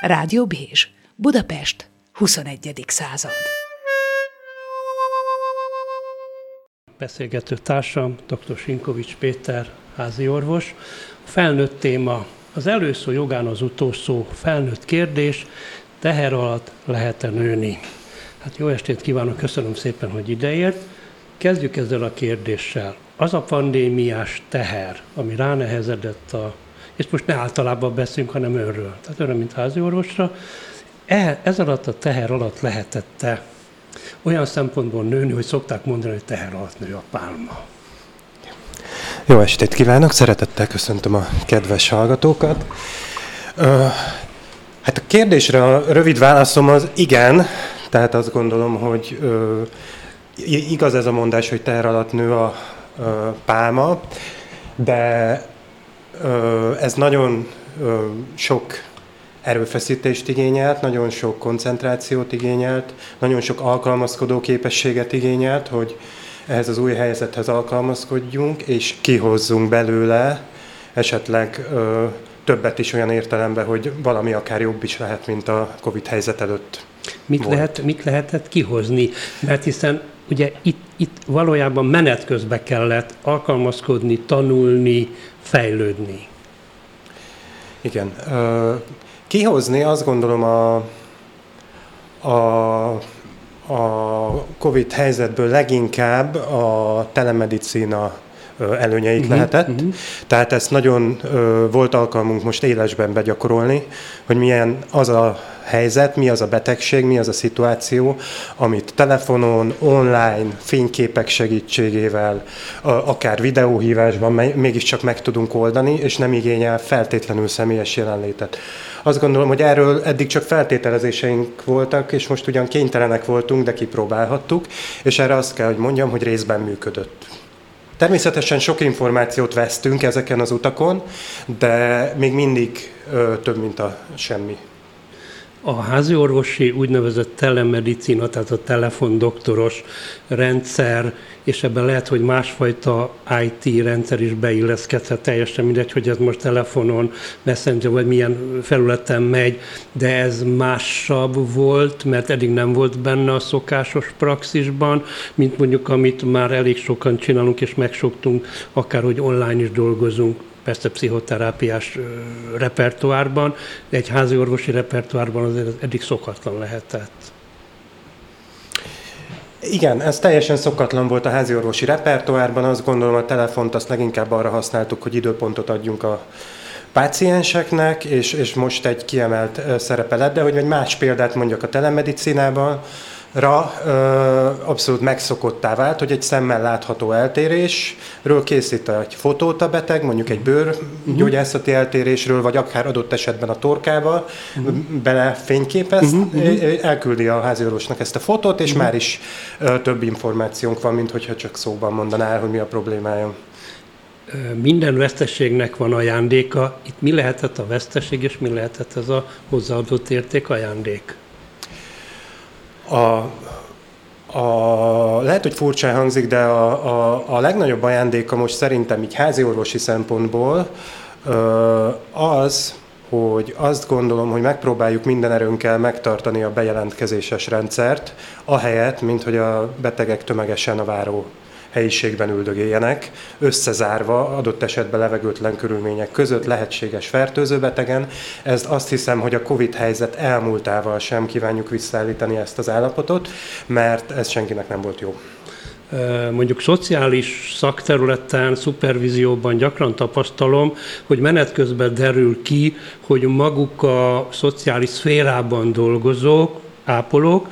Rádió Bézs, Budapest, 21. század. Beszélgető társam, dr. Sinkovics Péter, házi orvos. Felnőtt téma, az előszó jogán az utolsó felnőtt kérdés, teher alatt lehet-e nőni? Hát jó estét kívánok, köszönöm szépen, hogy ideért. Kezdjük ezzel a kérdéssel. Az a pandémiás teher, ami ránehezedett a és most ne általában beszélünk, hanem önről, tehát önre, mint háziorvosra, e, ez alatt a teher alatt lehetette olyan szempontból nőni, hogy szokták mondani, hogy teher alatt nő a pálma. Jó estét kívánok, szeretettel köszöntöm a kedves hallgatókat. hát a kérdésre a rövid válaszom az igen, tehát azt gondolom, hogy igaz ez a mondás, hogy teher alatt nő a pálma, de ez nagyon sok erőfeszítést igényelt, nagyon sok koncentrációt igényelt, nagyon sok alkalmazkodó képességet igényelt, hogy ehhez az új helyzethez alkalmazkodjunk, és kihozzunk belőle esetleg többet is olyan értelemben, hogy valami akár jobb is lehet, mint a Covid helyzet előtt Mit, volt. lehet, mit lehetett kihozni? Mert hiszen ugye itt, itt valójában menet közben kellett alkalmazkodni, tanulni, fejlődni. Igen. Kihozni azt gondolom a, a, a COVID helyzetből leginkább a telemedicina előnyeik uh-huh, lehetett. Uh-huh. Tehát ezt nagyon volt alkalmunk most élesben begyakorolni, hogy milyen az a helyzet, mi az a betegség, mi az a szituáció, amit telefonon, online, fényképek segítségével, akár videóhívásban mégiscsak meg tudunk oldani, és nem igényel feltétlenül személyes jelenlétet. Azt gondolom, hogy erről eddig csak feltételezéseink voltak, és most ugyan kénytelenek voltunk, de kipróbálhattuk, és erre azt kell, hogy mondjam, hogy részben működött. Természetesen sok információt vesztünk ezeken az utakon, de még mindig ö, több, mint a semmi a háziorvosi úgynevezett telemedicina, tehát a telefondoktoros rendszer, és ebben lehet, hogy másfajta IT rendszer is beilleszkedhet, teljesen mindegy, hogy ez most telefonon, messenger vagy milyen felületen megy, de ez másabb volt, mert eddig nem volt benne a szokásos praxisban, mint mondjuk amit már elég sokan csinálunk és megsoktunk, akár hogy online is dolgozunk persze pszichoterápiás repertoárban, de egy házi orvosi repertoárban azért eddig szokatlan lehetett. Igen, ez teljesen szokatlan volt a házi orvosi repertoárban. Azt gondolom, a telefont azt leginkább arra használtuk, hogy időpontot adjunk a pácienseknek, és, és most egy kiemelt szerepe lett, de hogy egy más példát mondjak a telemedicinában, ra ö, abszolút megszokottá vált, hogy egy szemmel látható eltérésről készít egy fotót a beteg, mondjuk egy bőrgyógyászati eltérésről, vagy akár adott esetben a torkával uh-huh. bele fényképez, uh-huh. elküldi a háziorvosnak ezt a fotót, és uh-huh. már is ö, több információnk van, mint hogyha csak szóban mondaná hogy mi a problémája. Minden veszteségnek van ajándéka. Itt mi lehetett a veszteség, és mi lehetett ez a hozzáadott érték ajándék? A, a, lehet, hogy furcsán hangzik, de a, a, a legnagyobb ajándéka most szerintem így házi orvosi szempontból az, hogy azt gondolom, hogy megpróbáljuk minden erőnkkel megtartani a bejelentkezéses rendszert, ahelyett, mint hogy a betegek tömegesen a váró helyiségben üldögéljenek, összezárva adott esetben levegőtlen körülmények között lehetséges fertőzőbetegen. Ez azt hiszem, hogy a Covid helyzet elmúltával sem kívánjuk visszaállítani ezt az állapotot, mert ez senkinek nem volt jó mondjuk szociális szakterületen, szupervízióban gyakran tapasztalom, hogy menet közben derül ki, hogy maguk a szociális szférában dolgozók, ápolók,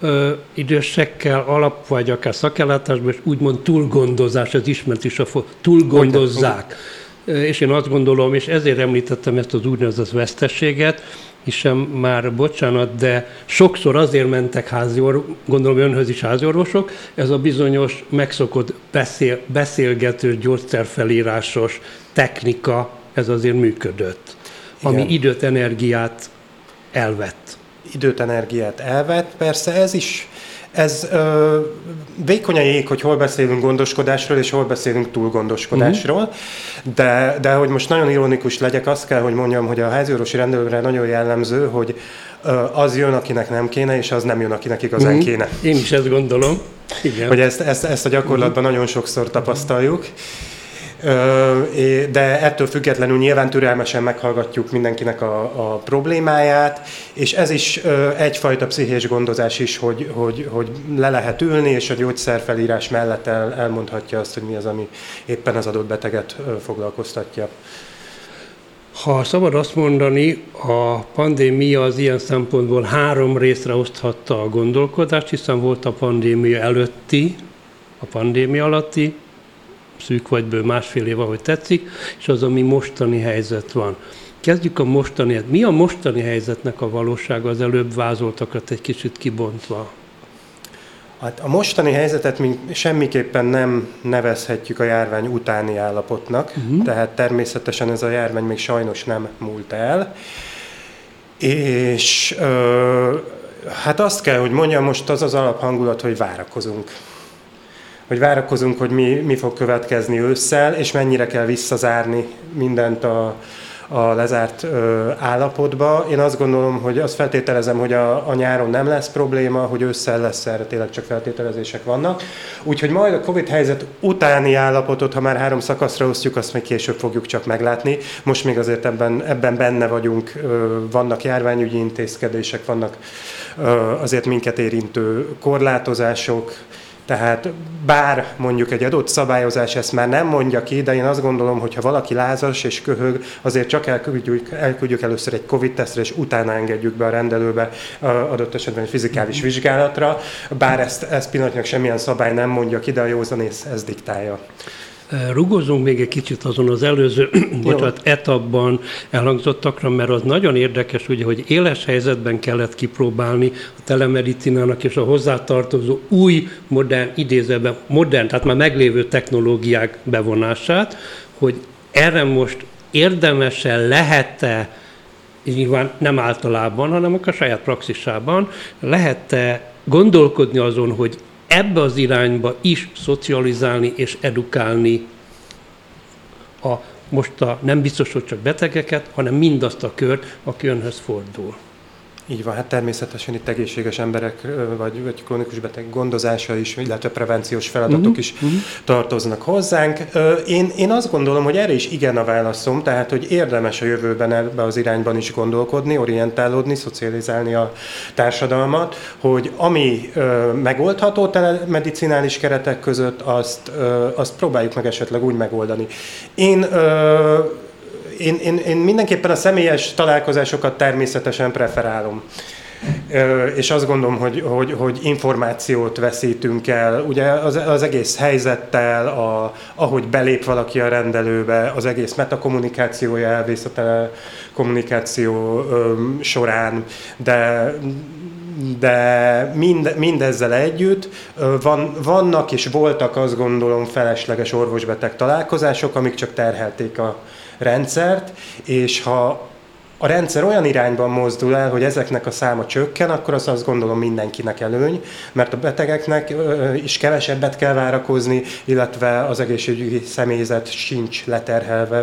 ö, idősekkel, alap vagy akár szakellátásban, és úgymond túlgondozás, ez ismert is a fo- túlgondozzák. És én azt gondolom, és ezért említettem ezt az úgynevezett veszteséget, hiszen már bocsánat, de sokszor azért mentek házior, gondolom önhöz is háziorvosok, ez a bizonyos megszokott beszél, beszélgető, gyógyszerfelírásos technika, ez azért működött, Igen. ami időt, energiát elvett időt, energiát elvett. Persze ez is ez ö, vékony a jég, hogy hol beszélünk gondoskodásról, és hol beszélünk túlgondoskodásról, uh-huh. de, de hogy most nagyon ironikus legyek, azt kell, hogy mondjam, hogy a háziorvosi rendelőre nagyon jellemző, hogy az jön, akinek nem kéne, és az nem jön, akinek igazán uh-huh. kéne. Én is ezt gondolom. Igen. Hogy ezt, ezt, ezt a gyakorlatban uh-huh. nagyon sokszor tapasztaljuk. De ettől függetlenül nyilván türelmesen meghallgatjuk mindenkinek a, a problémáját, és ez is egyfajta pszichés gondozás is, hogy, hogy, hogy le lehet ülni, és a gyógyszerfelírás mellett el, elmondhatja azt, hogy mi az, ami éppen az adott beteget foglalkoztatja. Ha szabad azt mondani, a pandémia az ilyen szempontból három részre oszthatta a gondolkodást, hiszen volt a pandémia előtti, a pandémia alatti, szűk vagy bő másfél év, ahogy tetszik, és az, ami mostani helyzet van. Kezdjük a mostani, mi a mostani helyzetnek a valósága, az előbb vázoltakat egy kicsit kibontva? Hát a mostani helyzetet mi semmiképpen nem nevezhetjük a járvány utáni állapotnak, uh-huh. tehát természetesen ez a járvány még sajnos nem múlt el. És ö, hát azt kell, hogy mondjam, most az az alaphangulat, hogy várakozunk. Hogy várakozunk, hogy mi, mi fog következni ősszel, és mennyire kell visszazárni mindent a, a lezárt ö, állapotba. Én azt gondolom, hogy azt feltételezem, hogy a, a nyáron nem lesz probléma, hogy ősszel lesz erre tényleg csak feltételezések vannak. Úgyhogy majd a Covid helyzet utáni állapotot, ha már három szakaszra osztjuk, azt még később fogjuk csak meglátni. Most még azért ebben, ebben benne vagyunk, ö, vannak járványügyi intézkedések, vannak ö, azért minket érintő korlátozások, tehát bár mondjuk egy adott szabályozás ezt már nem mondja ki, de én azt gondolom, hogy ha valaki lázas és köhög, azért csak elküldjük, elküldjük először egy COVID-tesztre, és utána engedjük be a rendelőbe adott esetben egy fizikális vizsgálatra, bár ezt, ezt pillanatnyilag semmilyen szabály nem mondja ki, de a józanész ez diktálja. Rugozunk még egy kicsit azon az előző bocsánat, etapban elhangzottakra, mert az nagyon érdekes, ugye, hogy éles helyzetben kellett kipróbálni a telemedicinának és a hozzátartozó új, modern, idézőben modern, tehát már meglévő technológiák bevonását, hogy erre most érdemesen lehet-e nyilván nem általában, hanem a saját praxisában, lehet-e gondolkodni azon, hogy ebbe az irányba is szocializálni és edukálni a most a, nem biztos, hogy csak betegeket, hanem mindazt a kört, aki önhöz fordul. Így van, hát természetesen itt egészséges emberek, vagy, vagy krónikus beteg gondozása is, illetve prevenciós feladatok uh-huh, is uh-huh. tartoznak hozzánk. Én, én azt gondolom, hogy erre is igen a válaszom, tehát, hogy érdemes a jövőben ebbe az irányban is gondolkodni, orientálódni, szocializálni a társadalmat, hogy ami megoldható telemedicinális keretek között, azt, azt próbáljuk meg esetleg úgy megoldani. Én én, én, én mindenképpen a személyes találkozásokat természetesen preferálom. És azt gondolom, hogy, hogy, hogy információt veszítünk el, ugye az, az egész helyzettel, a, ahogy belép valaki a rendelőbe, az egész metakommunikációja elvész a telekommunikáció öm, során, de de mind, mindezzel együtt van, vannak és voltak azt gondolom felesleges orvosbeteg találkozások, amik csak terhelték a, rendszert, és ha a rendszer olyan irányban mozdul el, hogy ezeknek a száma csökken, akkor az azt gondolom mindenkinek előny, mert a betegeknek is kevesebbet kell várakozni, illetve az egészségügyi személyzet sincs leterhelve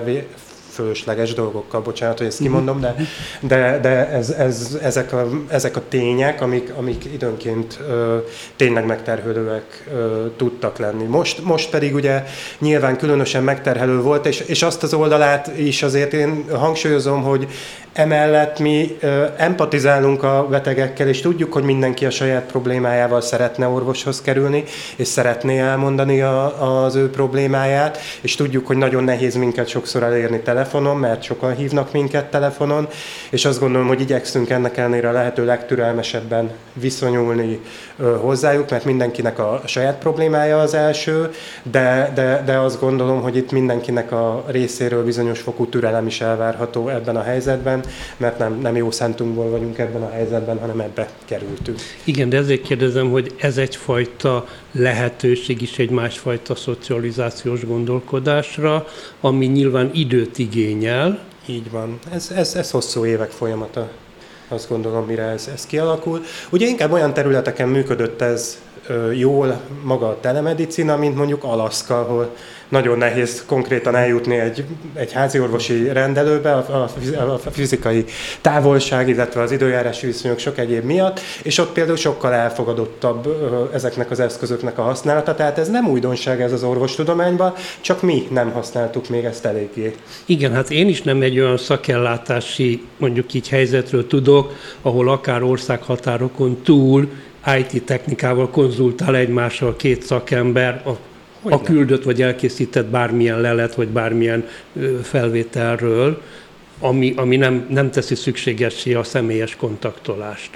fölösleges dolgokkal, bocsánat, hogy ezt mhm. kimondom, de, de, de ez, ez, ezek, a, ezek a tények, amik, amik időnként ö, tényleg megterhelőek ö, tudtak lenni. Most, most pedig ugye nyilván különösen megterhelő volt, és, és azt az oldalát is azért én hangsúlyozom, hogy Emellett mi ö, empatizálunk a betegekkel, és tudjuk, hogy mindenki a saját problémájával szeretne orvoshoz kerülni, és szeretné elmondani a, az ő problémáját, és tudjuk, hogy nagyon nehéz minket sokszor elérni telefonon, mert sokan hívnak minket telefonon, és azt gondolom, hogy igyekszünk ennek ellenére a lehető legtürelmesebben viszonyulni hozzájuk, mert mindenkinek a saját problémája az első, de, de, de azt gondolom, hogy itt mindenkinek a részéről bizonyos fokú türelem is elvárható ebben a helyzetben, mert nem, nem jó szentunkból vagyunk ebben a helyzetben, hanem ebbe kerültünk. Igen, de ezért kérdezem, hogy ez egyfajta lehetőség is egy másfajta szocializációs gondolkodásra, ami nyilván időt igényel. Így van. Ez, ez, ez hosszú évek folyamata. azt gondolom, mire ez, ez kialakul. Ugye inkább olyan területeken működött ez jól maga a telemedicina, mint mondjuk Alaszka, ahol nagyon nehéz konkrétan eljutni egy, egy házi orvosi rendelőbe a, a, a fizikai távolság, illetve az időjárási viszonyok sok egyéb miatt, és ott például sokkal elfogadottabb ezeknek az eszközöknek a használata, tehát ez nem újdonság ez az orvostudományban, csak mi nem használtuk még ezt eléggé. Igen, hát én is nem egy olyan szakellátási, mondjuk így helyzetről tudok, ahol akár országhatárokon túl IT technikával konzultál egymással két szakember, a a küldött vagy elkészített bármilyen lelet, vagy bármilyen felvételről, ami, ami nem, nem teszi szükségessé a személyes kontaktolást.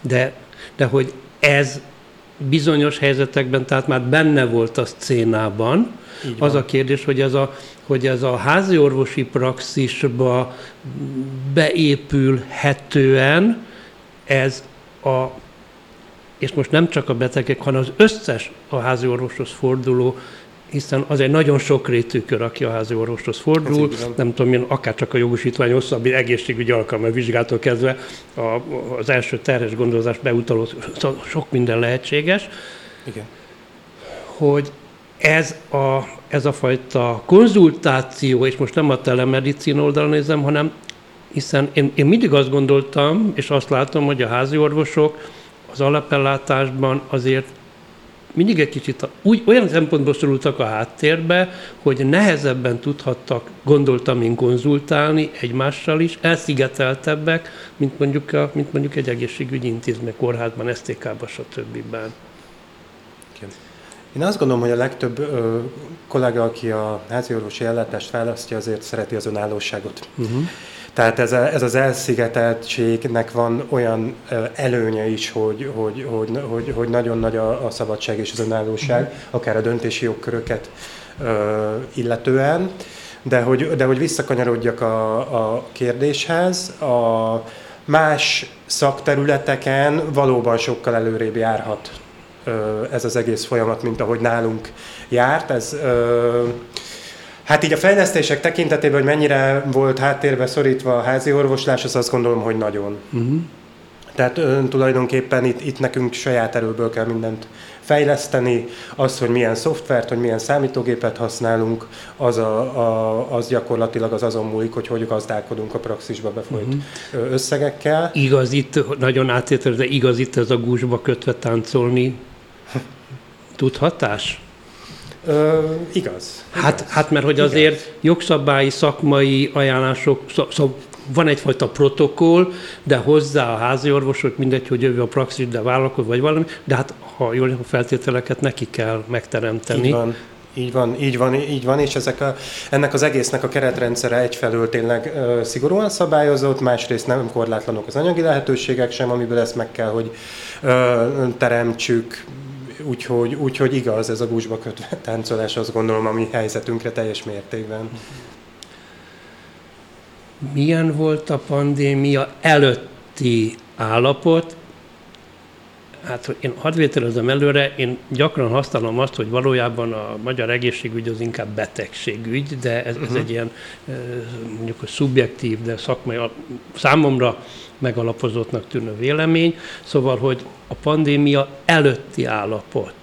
De, de hogy ez bizonyos helyzetekben, tehát már benne volt a szcénában, az a kérdés, hogy ez a, hogy ez a házi orvosi praxisba beépülhetően ez a és most nem csak a betegek, hanem az összes a házi orvoshoz forduló, hiszen az egy nagyon sokrétű kör, aki a házi orvoshoz fordul, nem tudom én, akár csak a jogosítvány hosszabb egészségügyi alkalma vizsgától kezdve a, az első terhes gondozás beutaló, szóval sok minden lehetséges. Igen. Hogy ez a, ez a fajta konzultáció, és most nem a telemedicin oldalon nézem, hanem hiszen én, én mindig azt gondoltam, és azt látom, hogy a házi orvosok az alapellátásban azért mindig egy kicsit úgy, olyan szempontból szorultak a háttérbe, hogy nehezebben tudhattak, gondoltam én, konzultálni egymással is, elszigeteltebbek, mint mondjuk, a, mint mondjuk egy egészségügyi intézmény, kórházban, STK-ban, stb. Én azt gondolom, hogy a legtöbb ö, kollega, aki a házi orvosi ellátást választja, azért szereti az önállóságot. Uh-huh. Tehát ez, a, ez az elszigeteltségnek van olyan előnye is, hogy, hogy, hogy, hogy, hogy nagyon nagy a, a szabadság és az önállóság, mm. akár a döntési jogköröket illetően. De hogy, de hogy visszakanyarodjak a, a kérdéshez, a más szakterületeken valóban sokkal előrébb járhat ez az egész folyamat, mint ahogy nálunk járt. Ez Hát így a fejlesztések tekintetében, hogy mennyire volt háttérbe szorítva a házi orvoslás, az azt gondolom, hogy nagyon. Uh-huh. Tehát ön, tulajdonképpen itt, itt nekünk saját erőből kell mindent fejleszteni, az, hogy milyen szoftvert, hogy milyen számítógépet használunk, az, a, a, az gyakorlatilag az azon múlik, hogy hogy gazdálkodunk a praxisba befolyt uh-huh. összegekkel. Igaz itt, nagyon átértelő, de igaz itt ez a gúzsba kötve táncolni tudhatás? Ö, igaz. Hát, igaz. hát mert hogy azért igaz. jogszabályi, szakmai ajánlások, szó, szó, van egyfajta protokoll, de hozzá a házi orvosok, mindegy, hogy jövő a praxis, de vállalkoz, vagy valami, de hát ha jól a feltételeket neki kell megteremteni. Így van. Így van, így van, így van, és ezek a, ennek az egésznek a keretrendszere egyfelől tényleg ö, szigorúan szabályozott, másrészt nem korlátlanok az anyagi lehetőségek sem, amiből ezt meg kell, hogy ö, teremtsük, úgyhogy, úgyhogy igaz ez a gúzsba kötve táncolás, azt gondolom, a mi helyzetünkre teljes mértékben. Milyen volt a pandémia előtti állapot? Hát én hadd vételezem előre, én gyakran használom azt, hogy valójában a magyar egészségügy az inkább betegségügy, de ez, ez uh-huh. egy ilyen mondjuk a szubjektív, de szakmai, számomra megalapozottnak tűnő vélemény. Szóval, hogy a pandémia előtti állapot,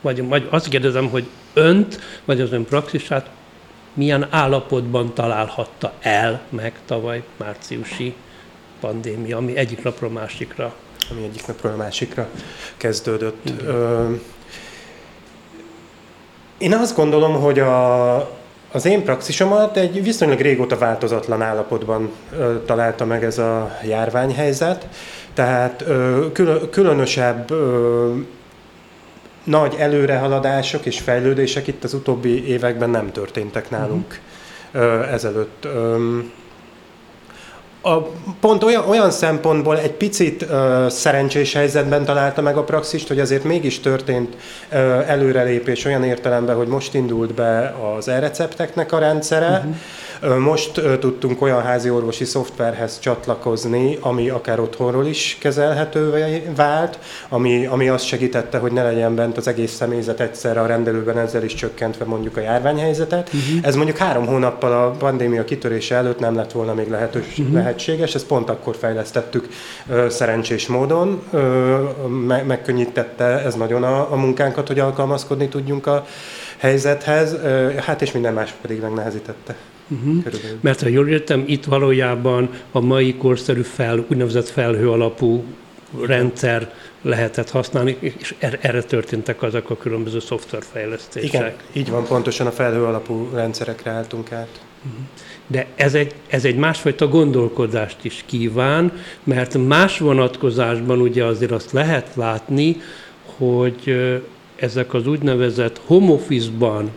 vagy, vagy azt kérdezem, hogy önt, vagy az ön praxisát milyen állapotban találhatta el meg tavaly márciusi pandémia, ami egyik napról másikra ami egyik napról a másikra kezdődött. Ö, én azt gondolom, hogy a, az én praxisomat egy viszonylag régóta változatlan állapotban ö, találta meg ez a járványhelyzet, tehát ö, külön, különösebb ö, nagy előrehaladások és fejlődések itt az utóbbi években nem történtek nálunk uh-huh. ezelőtt. A, pont olyan, olyan szempontból egy picit uh, szerencsés helyzetben találta meg a praxist, hogy azért mégis történt uh, előrelépés olyan értelemben, hogy most indult be az e-recepteknek a rendszere, uh-huh Most tudtunk olyan házi orvosi szoftverhez csatlakozni, ami akár otthonról is kezelhetővé vált, ami, ami azt segítette, hogy ne legyen bent az egész személyzet egyszerre a rendelőben, ezzel is csökkentve mondjuk a járványhelyzetet. Uh-huh. Ez mondjuk három hónappal a pandémia kitörése előtt nem lett volna még lehetős, uh-huh. lehetséges, ezt pont akkor fejlesztettük szerencsés módon, megkönnyítette ez nagyon a, a munkánkat, hogy alkalmazkodni tudjunk a helyzethez, hát és minden más pedig megnehezítette. Uh-huh. Mert ha jól értem, itt valójában a mai korszerű fel, úgynevezett felhő alapú rendszer lehetett használni, és er-, erre történtek azok a különböző szoftverfejlesztések. Igen, így van, pontosan a felhő alapú rendszerekre álltunk át. Uh-huh. De ez egy, ez egy másfajta gondolkodást is kíván, mert más vonatkozásban ugye azért azt lehet látni, hogy ezek az úgynevezett home office-ban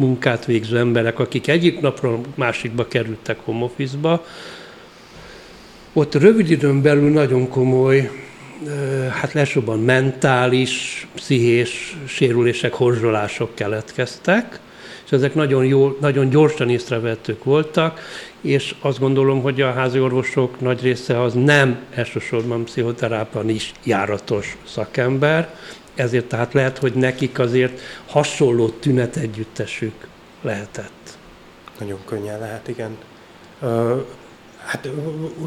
munkát végző emberek, akik egyik napról másikba kerültek home office-ba, ott rövid időn belül nagyon komoly, hát lesőbben mentális, pszichés sérülések, horzsolások keletkeztek, és ezek nagyon, jó, nagyon gyorsan észrevettük voltak, és azt gondolom, hogy a házi orvosok nagy része az nem elsősorban pszichoterápián is járatos szakember, ezért tehát lehet, hogy nekik azért hasonló tünet együttesük lehetett. Nagyon könnyen lehet, igen. Hát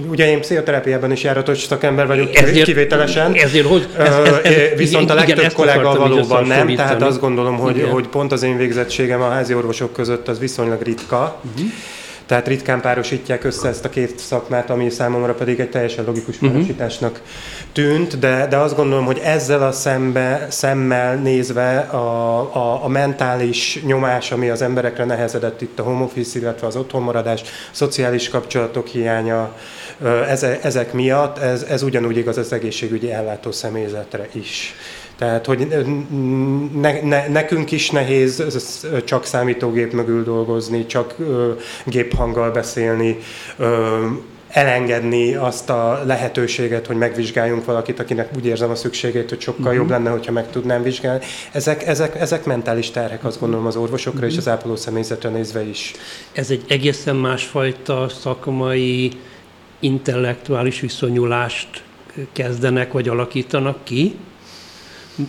ugye én pszichoterápiában is járatos szakember vagyok ezért, kivételesen, ezért, hogy ez, ez, ez, viszont a legtöbb igen, kollega valóban nem, tehát azt gondolom, hogy, hogy pont az én végzettségem a házi orvosok között az viszonylag ritka. Uh-huh tehát ritkán párosítják össze ezt a két szakmát, ami számomra pedig egy teljesen logikus uh-huh. párosításnak tűnt, de, de azt gondolom, hogy ezzel a szembe, szemmel nézve a, a, a mentális nyomás, ami az emberekre nehezedett itt a home office, illetve az otthonmaradás, szociális kapcsolatok hiánya, ezek miatt, ez, ez ugyanúgy igaz az egészségügyi ellátó személyzetre is. Tehát, hogy ne, ne, nekünk is nehéz csak számítógép mögül dolgozni, csak ö, géphanggal beszélni, ö, elengedni azt a lehetőséget, hogy megvizsgáljunk valakit, akinek úgy érzem a szükségét, hogy sokkal uh-huh. jobb lenne, hogyha meg tudnám vizsgálni. Ezek, ezek, ezek mentális terhek, azt gondolom az orvosokra uh-huh. és az ápoló személyzetre nézve is. Ez egy egészen másfajta szakmai, intellektuális viszonyulást kezdenek vagy alakítanak ki,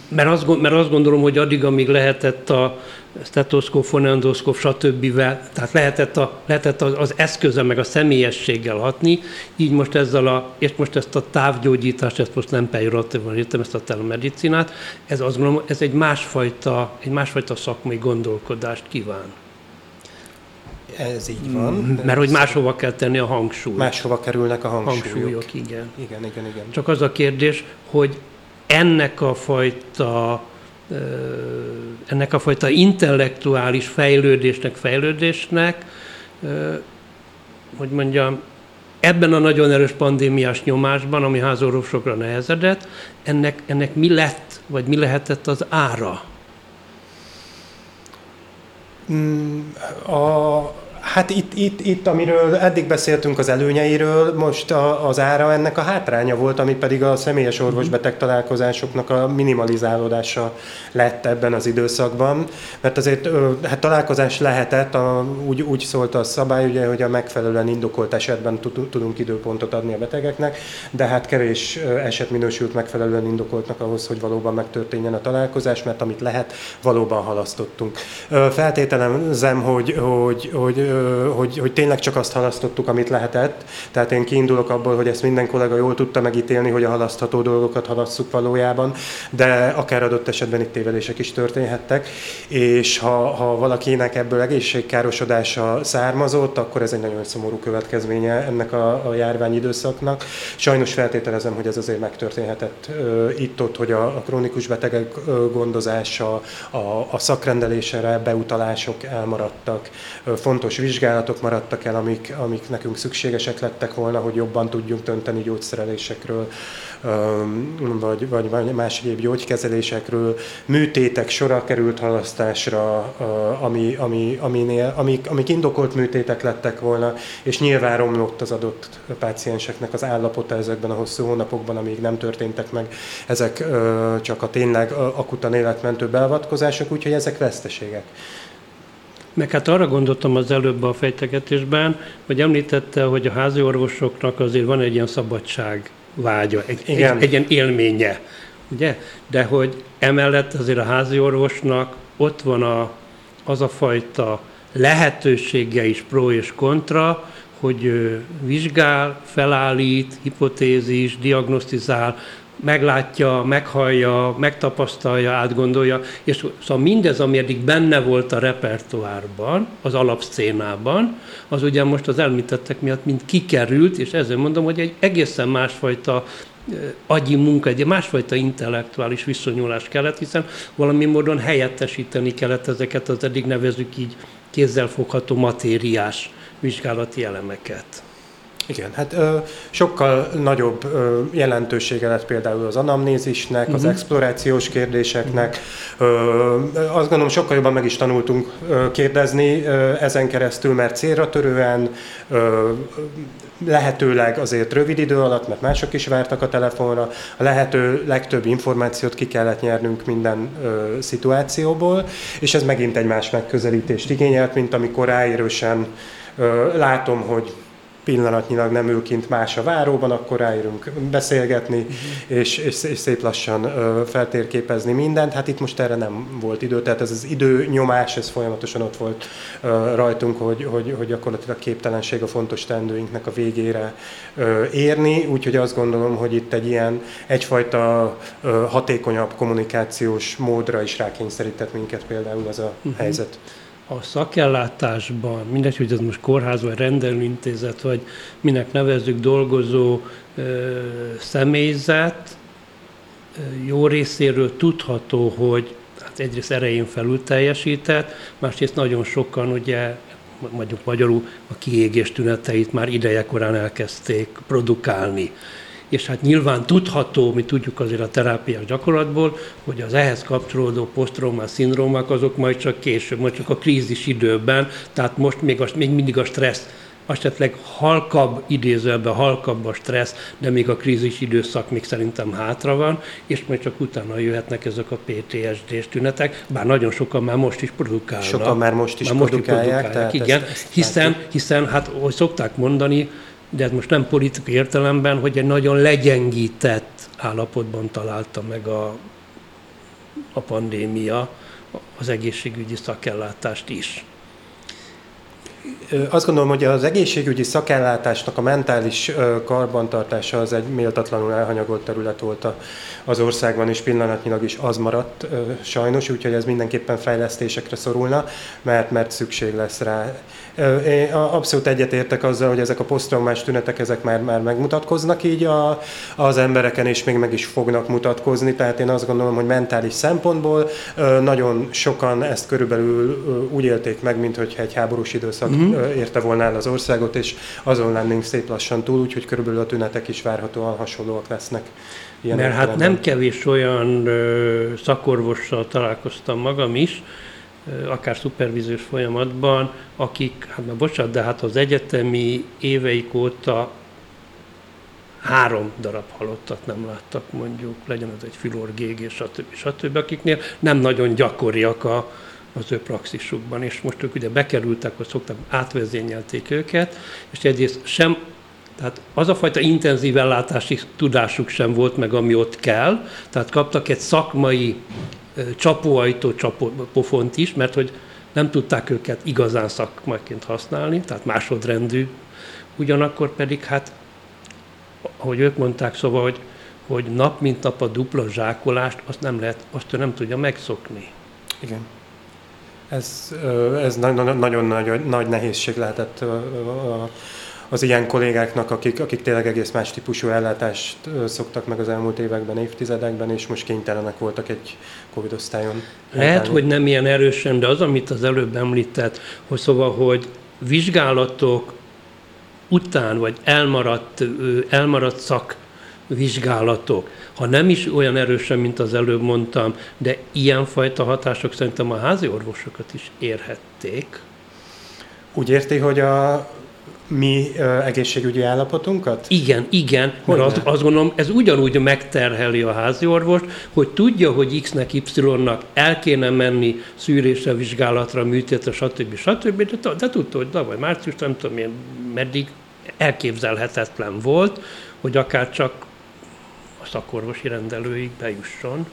mert azt, mert azt gondolom, hogy addig, amíg lehetett a stetoszkóp, fonendoszkóp, stb. tehát lehetett, a, lehetett az eszköze meg a személyességgel hatni, így most ezzel a, és most ezt a távgyógyítást, ezt most nem pejoratívan értem, ezt a telemedicinát, ez azt gondolom, ez egy másfajta, egy másfajta szakmai gondolkodást kíván. Ez így van. Mm, mert hogy máshova kell tenni a hangsúlyt. Máshova kerülnek a hangsúlyok. hangsúlyok igen. Igen, igen, igen. Csak az a kérdés, hogy ennek a fajta ennek a fajta intellektuális fejlődésnek, fejlődésnek, hogy mondjam, ebben a nagyon erős pandémiás nyomásban, ami házorvosokra nehezedett, ennek, ennek mi lett, vagy mi lehetett az ára? Mm, a, Hát itt, itt, itt, amiről eddig beszéltünk az előnyeiről, most a, az ára ennek a hátránya volt, ami pedig a személyes orvosbeteg találkozásoknak a minimalizálódása lett ebben az időszakban. Mert azért hát találkozás lehetett, a, úgy, úgy szólt a szabály, ugye, hogy a megfelelően indokolt esetben tudunk időpontot adni a betegeknek, de hát kevés eset minősült megfelelően indokoltnak ahhoz, hogy valóban megtörténjen a találkozás, mert amit lehet, valóban halasztottunk. Feltételezem, hogy, hogy, hogy hogy, hogy tényleg csak azt halasztottuk, amit lehetett. Tehát én kiindulok abból, hogy ezt minden kollega jól tudta megítélni, hogy a halasztható dolgokat halasszuk valójában, de akár adott esetben itt tévedések is történhettek, és ha, ha valakinek ebből egészségkárosodása származott, akkor ez egy nagyon szomorú következménye ennek a, a járvány időszaknak. Sajnos feltételezem, hogy ez azért megtörténhetett itt-ott, hogy a, a krónikus betegek gondozása, a, a szakrendelésre beutalások elmaradtak, fontos vizsgálatok maradtak el, amik, amik nekünk szükségesek lettek volna, hogy jobban tudjunk dönteni gyógyszerelésekről, vagy, vagy más egyéb gyógykezelésekről. Műtétek sora került halasztásra, ami, ami, aminél, amik, amik indokolt műtétek lettek volna, és nyilván romlott az adott pácienseknek az állapota ezekben a hosszú hónapokban, amíg nem történtek meg ezek csak a tényleg akutan életmentő beavatkozások, úgyhogy ezek veszteségek. Meg hát arra gondoltam az előbb a fejtegetésben, hogy említette, hogy a házi orvosoknak azért van egy ilyen szabadság vágya, egy, Igen. egy, egy ilyen élménye, ugye? De hogy emellett azért a házi orvosnak ott van a, az a fajta lehetősége is pro és kontra, hogy vizsgál, felállít, hipotézis, diagnosztizál, meglátja, meghallja, megtapasztalja, átgondolja, és szóval mindez, ami eddig benne volt a repertoárban, az alapszcénában, az ugye most az elmítettek miatt mind kikerült, és ezzel mondom, hogy egy egészen másfajta agyi munka, egy másfajta intellektuális viszonyulás kellett, hiszen valami módon helyettesíteni kellett ezeket az eddig nevezük így kézzelfogható matériás vizsgálati elemeket. Igen, hát ö, sokkal nagyobb ö, jelentősége lett például az anamnézisnek, uh-huh. az mhm. explorációs kérdéseknek. Ö, azt gondolom, sokkal jobban meg is tanultunk ö, kérdezni ö, ezen keresztül, mert célra törően, ö, lehetőleg azért rövid idő alatt, mert mások is vártak a telefonra, a lehető legtöbb információt ki kellett nyernünk minden ö, szituációból, és ez megint egy más megközelítést igényelt, mint amikor ráérősen ö, látom, hogy pillanatnyilag nem ül kint más a váróban, akkor ráérünk beszélgetni, uh-huh. és, és, és szép lassan feltérképezni mindent. Hát itt most erre nem volt idő, tehát ez az időnyomás, ez folyamatosan ott volt rajtunk, hogy, hogy, hogy gyakorlatilag képtelenség a fontos tendőinknek a végére érni, úgyhogy azt gondolom, hogy itt egy ilyen egyfajta hatékonyabb kommunikációs módra is rákényszerített minket például ez a uh-huh. helyzet a szakellátásban, mindegy, hogy ez most kórház, vagy rendelőintézet, vagy minek nevezzük dolgozó ö, személyzet, jó részéről tudható, hogy hát egyrészt erején felül teljesített, másrészt nagyon sokan ugye mondjuk magyarul a kiégés tüneteit már idejekorán elkezdték produkálni és hát nyilván tudható, mi tudjuk azért a terápiák gyakorlatból, hogy az ehhez kapcsolódó posztraumás szindrómák azok majd csak később, majd csak a krízis időben, tehát most még, a, még mindig a stressz esetleg halkabb, idézőben halkabb a stressz, de még a krízis időszak még szerintem hátra van, és majd csak utána jöhetnek ezek a PTSD-s tünetek, bár nagyon sokan már most is produkálnak. Sokan már most is már produkálják. Most is produkálják igen, ezt, ezt hiszen, hiszen, hát, hogy szokták mondani, de ez most nem politikai értelemben, hogy egy nagyon legyengített állapotban találta meg a, a pandémia az egészségügyi szakellátást is. Azt gondolom, hogy az egészségügyi szakellátásnak a mentális karbantartása az egy méltatlanul elhanyagolt terület volt az országban, és pillanatnyilag is az maradt sajnos, úgyhogy ez mindenképpen fejlesztésekre szorulna, mert, mert szükség lesz rá. Én abszolút egyetértek azzal, hogy ezek a posztraumás tünetek ezek már, már megmutatkoznak így a, az embereken, és még meg is fognak mutatkozni, tehát én azt gondolom, hogy mentális szempontból nagyon sokan ezt körülbelül úgy élték meg, mint hogyha egy háborús időszak uh-huh. érte volna el az országot, és azon lennénk szép lassan túl, úgyhogy körülbelül a tünetek is várhatóan hasonlóak lesznek. Ilyen Mert hát nem kevés olyan ö, szakorvossal találkoztam magam is, akár szupervíziós folyamatban, akik, hát már bocsánat, de hát az egyetemi éveik óta három darab halottat nem láttak mondjuk, legyen az egy filorgég és stb. stb. akiknél nem nagyon gyakoriak a, az ő praxisukban, és most ők ugye bekerültek, hogy szoktak, átvezényelték őket, és egyrészt sem tehát az a fajta intenzív ellátási tudásuk sem volt meg, ami ott kell, tehát kaptak egy szakmai csapóajtó csapópofont is, mert hogy nem tudták őket igazán szakmaként használni, tehát másodrendű. Ugyanakkor pedig hát, ahogy ők mondták, szóval, hogy, hogy nap mint nap a dupla zsákolást, azt nem lehet, azt ő nem tudja megszokni. Igen. Ez, ez nagyon, nagyon nagy, nagy nehézség lehetett az ilyen kollégáknak, akik, akik tényleg egész más típusú ellátást szoktak meg az elmúlt években, évtizedekben, és most kénytelenek voltak egy Covid osztályon. Lehet, hogy nem ilyen erősen, de az, amit az előbb említett, hogy szóval, hogy vizsgálatok után, vagy elmaradt, elmaradt szak vizsgálatok, ha nem is olyan erősen, mint az előbb mondtam, de ilyenfajta hatások szerintem a házi orvosokat is érhették. Úgy érti, hogy a mi ö, egészségügyi állapotunkat? Igen, igen, Hogy azt, azt gondolom, ez ugyanúgy megterheli a házi orvost, hogy tudja, hogy X-nek, Y-nak el kéne menni szűrésre, vizsgálatra, műtétre, stb. stb. De, de tudta, hogy tavaly március, nem tudom én, meddig elképzelhetetlen volt, hogy akár csak a szakorvosi rendelőig bejusson.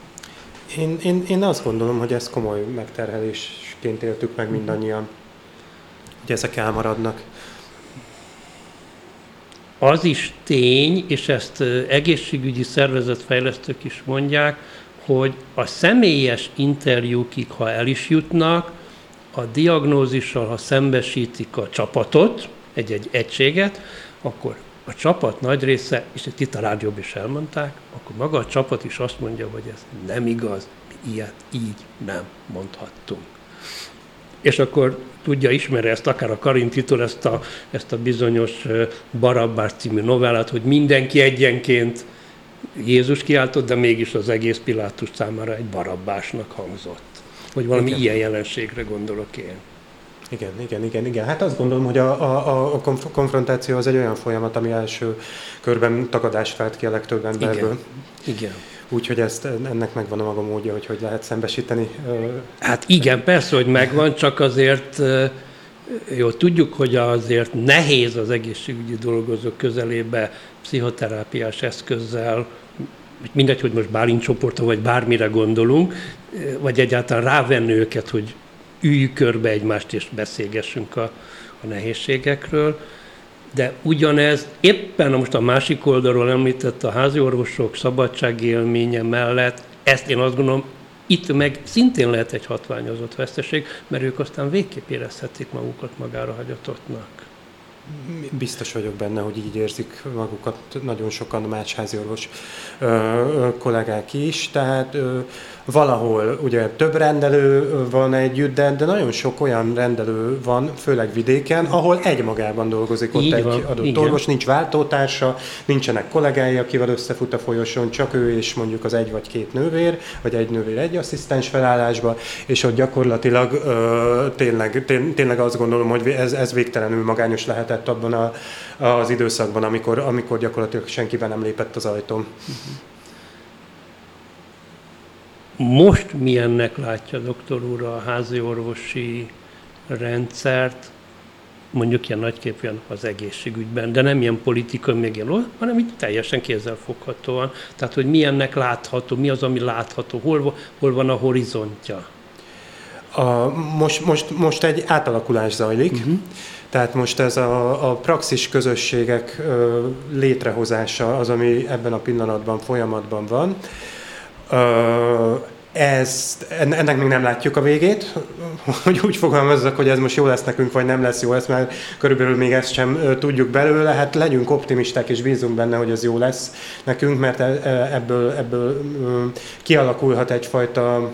Én, én, én azt gondolom, hogy ezt komoly megterhelésként éltük meg mindannyian, hogy ezek elmaradnak. Az is tény, és ezt egészségügyi szervezetfejlesztők is mondják, hogy a személyes interjúkig, ha el is jutnak, a diagnózissal, ha szembesítik a csapatot, egy-egy egységet, akkor a csapat nagy része, és itt a rádióban is elmondták, akkor maga a csapat is azt mondja, hogy ez nem igaz, mi ilyet így nem mondhattunk. És akkor tudja, ismeri ezt akár a Karintitól, ezt a, ezt a bizonyos Barabbás című novellát, hogy mindenki egyenként Jézus kiáltott, de mégis az egész Pilátus számára egy Barabbásnak hangzott. Hogy valami Igen. ilyen jelenségre gondolok én. Igen, igen, igen, igen. Hát azt gondolom, hogy a, a, a konf- konfrontáció az egy olyan folyamat, ami első körben tagadást vált ki a legtöbb emberből. Igen. Úgyhogy ezt, ennek megvan a maga módja, hogy hogy lehet szembesíteni. Hát igen, persze, hogy megvan, csak azért jó, tudjuk, hogy azért nehéz az egészségügyi dolgozók közelébe pszichoterápiás eszközzel, mindegy, hogy most bálincsoportra vagy bármire gondolunk, vagy egyáltalán rávenni őket, hogy üljük körbe egymást és beszélgessünk a, a nehézségekről. De ugyanez éppen most a másik oldalról említett a házi orvosok szabadságélménye mellett, ezt én azt gondolom, itt meg szintén lehet egy hatványozott veszteség, mert ők aztán végképp érezhetik magukat magára hagyatottnak. Biztos vagyok benne, hogy így érzik magukat nagyon sokan más háziorvos ö, ö, kollégák is, tehát ö, valahol ugye több rendelő van együtt, de, de nagyon sok olyan rendelő van, főleg vidéken, ahol egymagában dolgozik ott Így egy van, adott igen. orvos, nincs váltótársa, nincsenek kollégái, akivel összefut a folyosón, csak ő és mondjuk az egy vagy két nővér, vagy egy nővér egy asszisztens felállásba, és ott gyakorlatilag ö, tényleg, té- tényleg azt gondolom, hogy ez, ez végtelenül magányos lehetett abban a, az időszakban, amikor, amikor gyakorlatilag senkiben nem lépett az ajtón. Most milyennek látja doktor úr a házi orvosi rendszert, mondjuk ilyen nagyképűen az egészségügyben, de nem ilyen politikai, még ilyen, hanem így teljesen kézzelfoghatóan. Tehát, hogy milyennek látható, mi az, ami látható, hol, hol van a horizontja. A, most, most, most egy átalakulás zajlik, uh-huh. tehát most ez a, a praxis közösségek ö, létrehozása az, ami ebben a pillanatban folyamatban van. Ezt, en- ennek még nem látjuk a végét, hogy úgy fogalmazzak, hogy ez most jó lesz nekünk, vagy nem lesz jó, ezt már körülbelül még ezt sem tudjuk belőle, hát legyünk optimisták és bízunk benne, hogy ez jó lesz nekünk, mert e- e- ebből, ebből kialakulhat egyfajta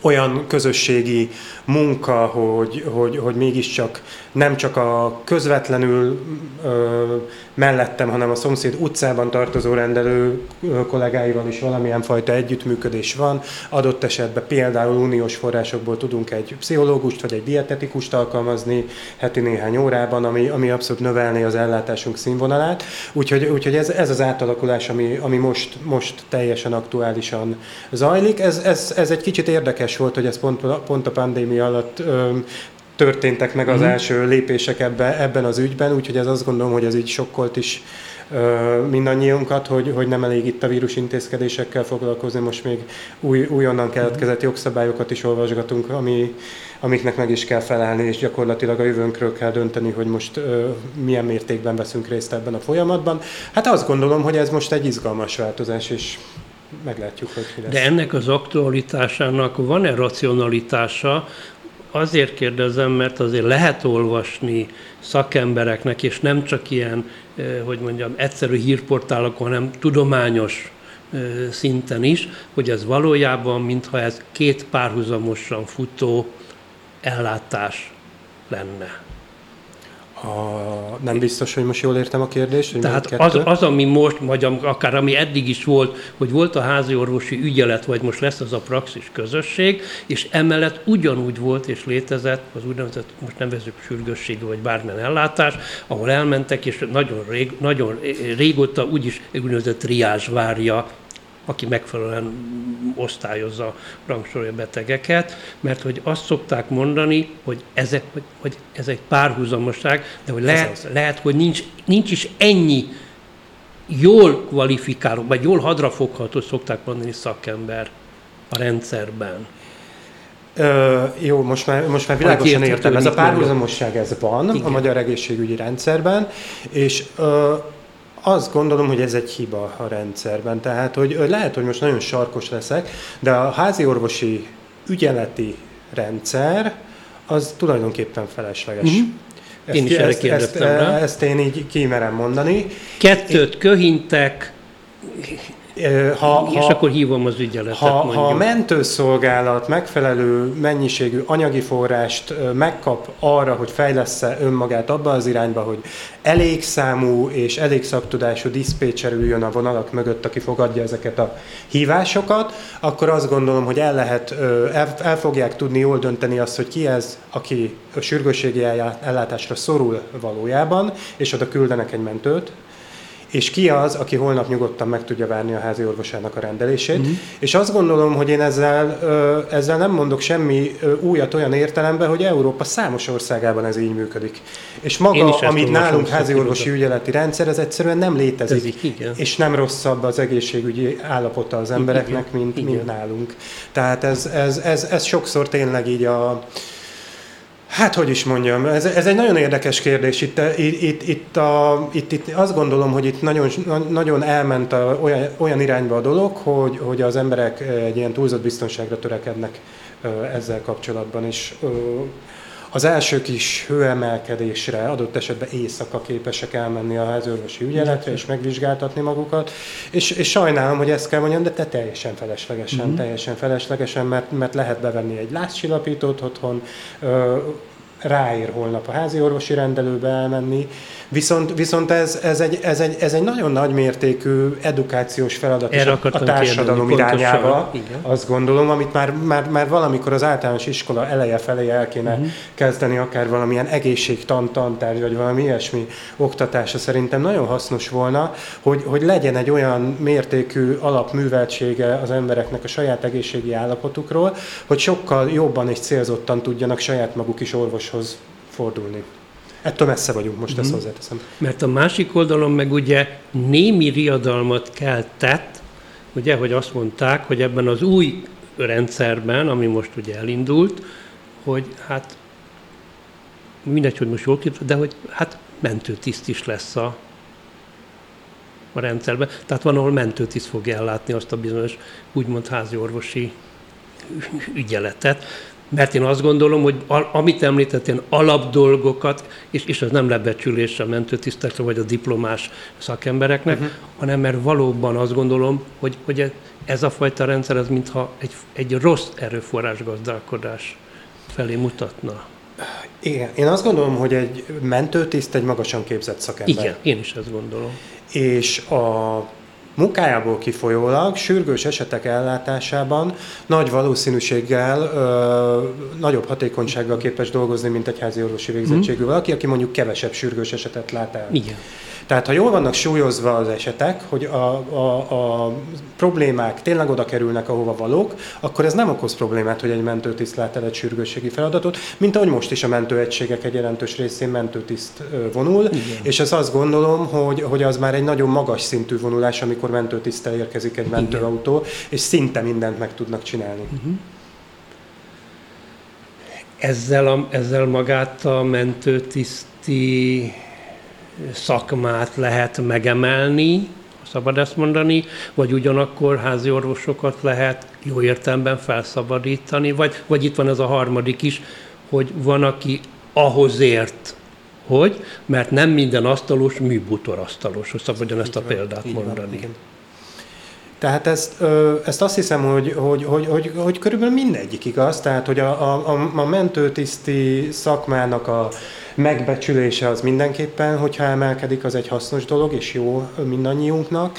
olyan közösségi munka, hogy, hogy, hogy mégiscsak nem csak a közvetlenül ö, mellettem, hanem a szomszéd utcában tartozó rendelő kollégáival is valamilyen fajta együttműködés van. Adott esetben például uniós forrásokból tudunk egy pszichológust vagy egy dietetikust alkalmazni heti néhány órában, ami, ami abszolút növelné az ellátásunk színvonalát. Úgyhogy, úgyhogy ez, ez az átalakulás, ami, ami most, most teljesen aktuálisan zajlik. Ez, ez, ez egy kicsit érdekes volt, hogy ez pont, pont a pandémia alatt ö, történtek meg az első lépések ebbe, ebben az ügyben, úgyhogy ez azt gondolom, hogy ez így sokkolt is ö, mindannyiunkat, hogy, hogy nem elég itt a vírus intézkedésekkel foglalkozni, most még új, újonnan keletkezett jogszabályokat is olvasgatunk, ami, amiknek meg is kell felelni, és gyakorlatilag a jövőnkről kell dönteni, hogy most ö, milyen mértékben veszünk részt ebben a folyamatban. Hát azt gondolom, hogy ez most egy izgalmas változás, és meglátjuk, hogy mi lesz. De ennek az aktualitásának van-e racionalitása? Azért kérdezem, mert azért lehet olvasni szakembereknek, és nem csak ilyen, eh, hogy mondjam, egyszerű hírportálokon, hanem tudományos eh, szinten is, hogy ez valójában, mintha ez két párhuzamosan futó ellátás lenne. A, nem biztos, hogy most jól értem a kérdést. Hogy Tehát az, az, ami most, vagy akár ami eddig is volt, hogy volt a házi orvosi ügyelet, vagy most lesz az a praxis közösség, és emellett ugyanúgy volt és létezett az úgynevezett, most nevezzük sürgősségi vagy bármilyen ellátás, ahol elmentek, és nagyon, rég, nagyon régóta úgyis úgynevezett triázs várja aki megfelelően osztályozza, rangsorolja betegeket, mert hogy azt szokták mondani, hogy, ezek, hogy, hogy ez egy párhuzamosság, de hogy lehet, lehet hogy nincs, nincs is ennyi jól kvalifikáló, vagy jól hadrafogható, szokták mondani szakember a rendszerben. Ö, jó, most már, most már világosan értem. Ez a párhuzamosság ez van Igen. a magyar egészségügyi rendszerben, és ö, azt gondolom, hogy ez egy hiba a rendszerben. Tehát, hogy lehet, hogy most nagyon sarkos leszek, de a házi orvosi ügyeleti rendszer az tulajdonképpen felesleges. Mm-hmm. Ezt, én is ezt, ezt, rá. ezt én így kimerem mondani. Kettőt köhintek, ha, és ha, akkor hívom az ügyeletet. Ha, ha a mentőszolgálat megfelelő mennyiségű anyagi forrást megkap arra, hogy fejlesz önmagát abba az irányba, hogy elég számú és elég szaktudású diszpécser üljön a vonalak mögött, aki fogadja ezeket a hívásokat, akkor azt gondolom, hogy el lehet, el, el fogják tudni jól dönteni azt, hogy ki ez, aki a sürgősségi ellátásra szorul valójában, és oda küldenek egy mentőt, és ki az, aki holnap nyugodtan meg tudja várni a házi orvosának a rendelését. Mm-hmm. És azt gondolom, hogy én ezzel, ezzel nem mondok semmi újat olyan értelemben, hogy Európa számos országában ez így működik. És maga, amit nálunk házi orvosi ügyeleti rendszer, ez egyszerűen nem létezik. Ez így, és nem rosszabb az egészségügyi állapota az embereknek, mint, mint nálunk. Tehát ez, ez, ez, ez sokszor tényleg így a Hát, hogy is mondjam, ez, ez egy nagyon érdekes kérdés. Itt, itt, itt, a, itt, itt azt gondolom, hogy itt nagyon, nagyon elment a, olyan, olyan irányba a dolog, hogy, hogy az emberek egy ilyen túlzott biztonságra törekednek ezzel kapcsolatban, és az első kis hőemelkedésre adott esetben éjszaka képesek elmenni a házőrvosi ügyeletre és megvizsgáltatni magukat, és, és sajnálom, hogy ezt kell mondjam, de te teljesen feleslegesen, mm-hmm. teljesen feleslegesen, mert, mert lehet bevenni egy lázcsillapítót otthon, ráér holnap a házi orvosi rendelőbe elmenni, viszont, viszont ez, ez, egy, ez, egy, ez egy nagyon nagy mértékű edukációs feladat is a társadalom kérdezni, irányába, azt gondolom, amit már, már, már valamikor az általános iskola eleje felé el kéne uh-huh. kezdeni, akár valamilyen egészségtan, tantárgy, vagy valami ilyesmi oktatása szerintem nagyon hasznos volna, hogy, hogy legyen egy olyan mértékű alapműveltsége az embereknek a saját egészségi állapotukról, hogy sokkal jobban és célzottan tudjanak saját maguk is orvoshoz fordulni. Ettől messze vagyunk, most mm. ezt mhm. hozzáteszem. Mert a másik oldalon meg ugye némi riadalmat keltett, ugye, hogy azt mondták, hogy ebben az új rendszerben, ami most ugye elindult, hogy hát mindegy, hogy most jól képzel, de hogy hát mentőtiszt is lesz a, a rendszerben. Tehát van, ahol mentőtiszt fogja ellátni azt a bizonyos úgymond házi orvosi ügyeletet mert én azt gondolom, hogy amit említett, ilyen alapdolgokat, és, és az nem lebecsülés a mentőtisztekre vagy a diplomás szakembereknek, uh-huh. hanem mert valóban azt gondolom, hogy, hogy ez a fajta rendszer, az mintha egy, egy rossz erőforrás gazdálkodás felé mutatna. Igen, én azt gondolom, hogy egy mentőtiszt egy magasan képzett szakember. Igen, én is ezt gondolom. És a munkájából kifolyólag sürgős esetek ellátásában nagy valószínűséggel ö, nagyobb hatékonysággal képes dolgozni, mint egy házi orvosi végzettségű mm. valaki, aki mondjuk kevesebb sürgős esetet lát el. Igen. Tehát ha jól vannak súlyozva az esetek, hogy a, a, a problémák tényleg oda kerülnek, ahova valók, akkor ez nem okoz problémát, hogy egy mentőtiszt lát el egy sürgősségi feladatot, mint ahogy most is a mentőegységek egy jelentős részén mentőtiszt vonul, Igen. és ez azt gondolom, hogy, hogy az már egy nagyon magas szintű vonulás, amikor mentőtisztel érkezik egy mentőautó, Igen. és szinte mindent meg tudnak csinálni. Uh-huh. Ezzel, a, ezzel magát a mentőtiszti szakmát lehet megemelni, szabad ezt mondani, vagy ugyanakkor házi orvosokat lehet jó értelemben felszabadítani, vagy, vagy itt van ez a harmadik is, hogy van, aki ahhoz ért, hogy, mert nem minden asztalos műbútor asztalos, hogy szabadjon ezt a példát mondani. Van, Tehát ezt, ezt azt hiszem, hogy, hogy, hogy, hogy, hogy körülbelül mindegyik igaz, tehát hogy a, a, a mentőtiszti szakmának a megbecsülése az mindenképpen, hogyha emelkedik, az egy hasznos dolog, és jó mindannyiunknak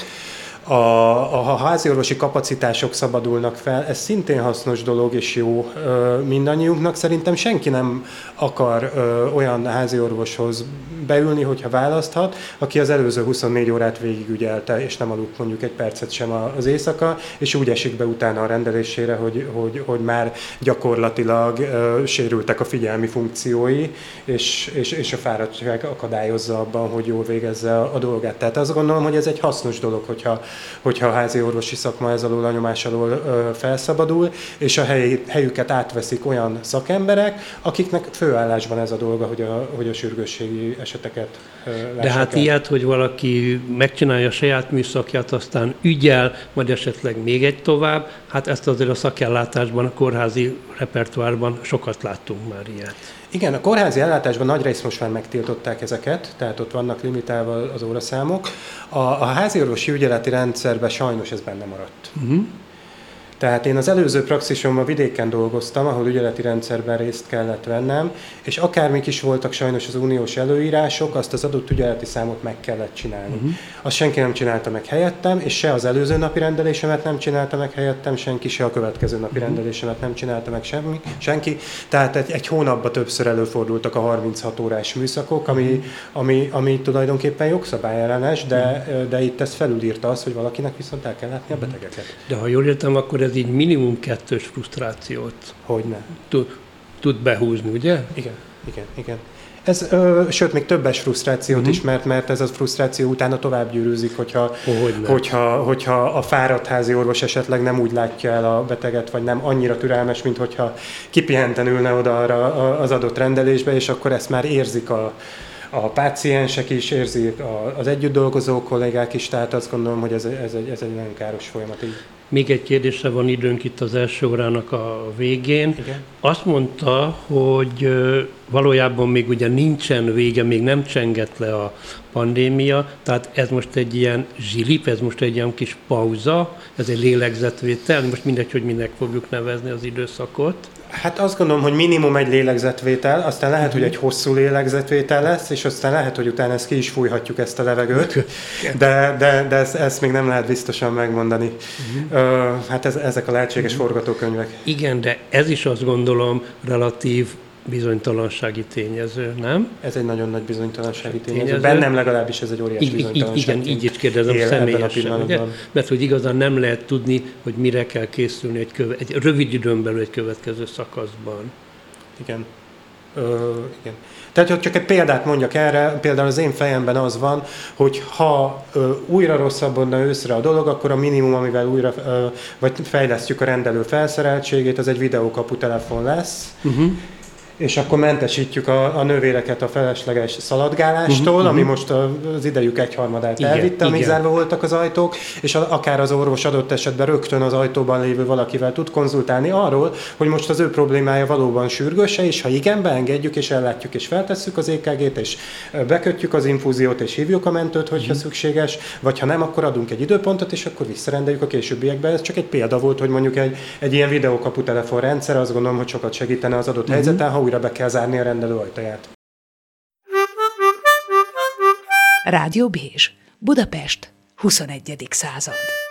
a, a háziorvosi kapacitások szabadulnak fel, ez szintén hasznos dolog és jó ö, mindannyiunknak. Szerintem senki nem akar ö, olyan háziorvoshoz beülni, hogyha választhat, aki az előző 24 órát végigügyelte, és nem aludt mondjuk egy percet sem az éjszaka, és úgy esik be utána a rendelésére, hogy, hogy, hogy már gyakorlatilag ö, sérültek a figyelmi funkciói, és, és, és a fáradtság akadályozza abban, hogy jól végezze a, a dolgát. Tehát azt gondolom, hogy ez egy hasznos dolog, hogyha hogyha a házi orvosi szakma ez alól a nyomás alól felszabadul, és a hely, helyüket átveszik olyan szakemberek, akiknek főállásban ez a dolga, hogy a, hogy a sürgősségi eseteket De hát el. ilyet, hogy valaki megcsinálja a saját műszakját, aztán ügyel, majd esetleg még egy tovább, hát ezt azért a szakellátásban, a kórházi repertoárban sokat láttunk már ilyet. Igen, a kórházi ellátásban nagy rész most már megtiltották ezeket, tehát ott vannak limitálva az óraszámok. A, a házi orvosi ügyeleti rendszerben sajnos ez benne maradt. Uh-huh. Tehát én az előző praxisomban vidéken dolgoztam, ahol ügyeleti rendszerben részt kellett vennem, és akármik is voltak sajnos az uniós előírások, azt az adott ügyeleti számot meg kellett csinálni. Uh-huh. Azt senki nem csinálta meg helyettem, és se az előző napi rendelésemet nem csinálta meg helyettem, senki, se a következő napi uh-huh. rendelésemet nem csinálta meg semmi, senki. Tehát egy, egy hónapban többször előfordultak a 36 órás műszakok, ami, uh-huh. ami, ami tulajdonképpen jogszabályellenes, de, uh-huh. de itt ezt felülírta az, hogy valakinek viszont el kell látni a betegeket. De ha jól értem, akkor ez így minimum kettős frusztrációt Hogyne. tud, tud behúzni, ugye? Igen, igen, igen. Ez, ö, sőt, még többes frusztrációt uh-huh. is, mert, mert ez a frusztráció utána tovább gyűrűzik, hogyha, hogyha, hogyha a fáradt házi orvos esetleg nem úgy látja el a beteget, vagy nem annyira türelmes, mint hogyha kipihenten ülne oda arra az adott rendelésbe, és akkor ezt már érzik a, a páciensek is érzik, az együtt dolgozó kollégák is, tehát azt gondolom, hogy ez, ez, egy, ez egy nagyon káros folyamat. Így. Még egy kérdésre van időnk itt az első órának a végén. Igen. Azt mondta, hogy valójában még ugye nincsen vége, még nem csengett le a pandémia, tehát ez most egy ilyen zsilip, ez most egy ilyen kis pauza, ez egy lélegzetvétel, most mindegy, hogy minek fogjuk nevezni az időszakot. Hát azt gondolom, hogy minimum egy lélegzetvétel, aztán lehet, hogy egy hosszú lélegzetvétel lesz, és aztán lehet, hogy utána ezt ki is fújhatjuk ezt a levegőt, de, de, de ezt, ezt még nem lehet biztosan megmondani. Uh-huh. Hát ez, ezek a lehetséges uh-huh. forgatókönyvek. Igen, de ez is azt gondolom relatív bizonytalansági tényező, nem? Ez egy nagyon nagy bizonytalansági tényező. tényező. Bennem legalábbis ez egy óriási így, bizonytalanság. Igen, így is kérdezem személyesen. Ugye? Mert hogy igazán nem lehet tudni, hogy mire kell készülni egy, köve, egy rövid időn belül egy következő szakaszban. Igen. Ö, igen. Tehát, hogy csak egy példát mondjak erre, például az én fejemben az van, hogy ha ö, újra rosszabbodna őszre a dolog, akkor a minimum, amivel újra ö, vagy fejlesztjük a rendelő felszereltségét, az egy videókapu telefon lesz, uh-huh és akkor mentesítjük a, a nővéreket a felesleges szaladgálástól, uh-huh, ami most az idejük egyharmadát igen, elvitte, amíg igen. zárva voltak az ajtók, és a, akár az orvos adott esetben rögtön az ajtóban lévő valakivel tud konzultálni arról, hogy most az ő problémája valóban sürgőse, és ha igen, beengedjük és ellátjuk és feltesszük az EKG-t, és bekötjük az infúziót, és hívjuk a mentőt, hogyha uh-huh. szükséges, vagy ha nem, akkor adunk egy időpontot, és akkor visszarendeljük a későbbiekbe. Ez csak egy példa volt, hogy mondjuk egy, egy ilyen videókapu rendszer, azt gondolom, hogy sokat segítene az adott uh-huh. helyzeten, ha újra be kell zárni a rendelő ajtaját. Rádió Bézs, Budapest, 21. század.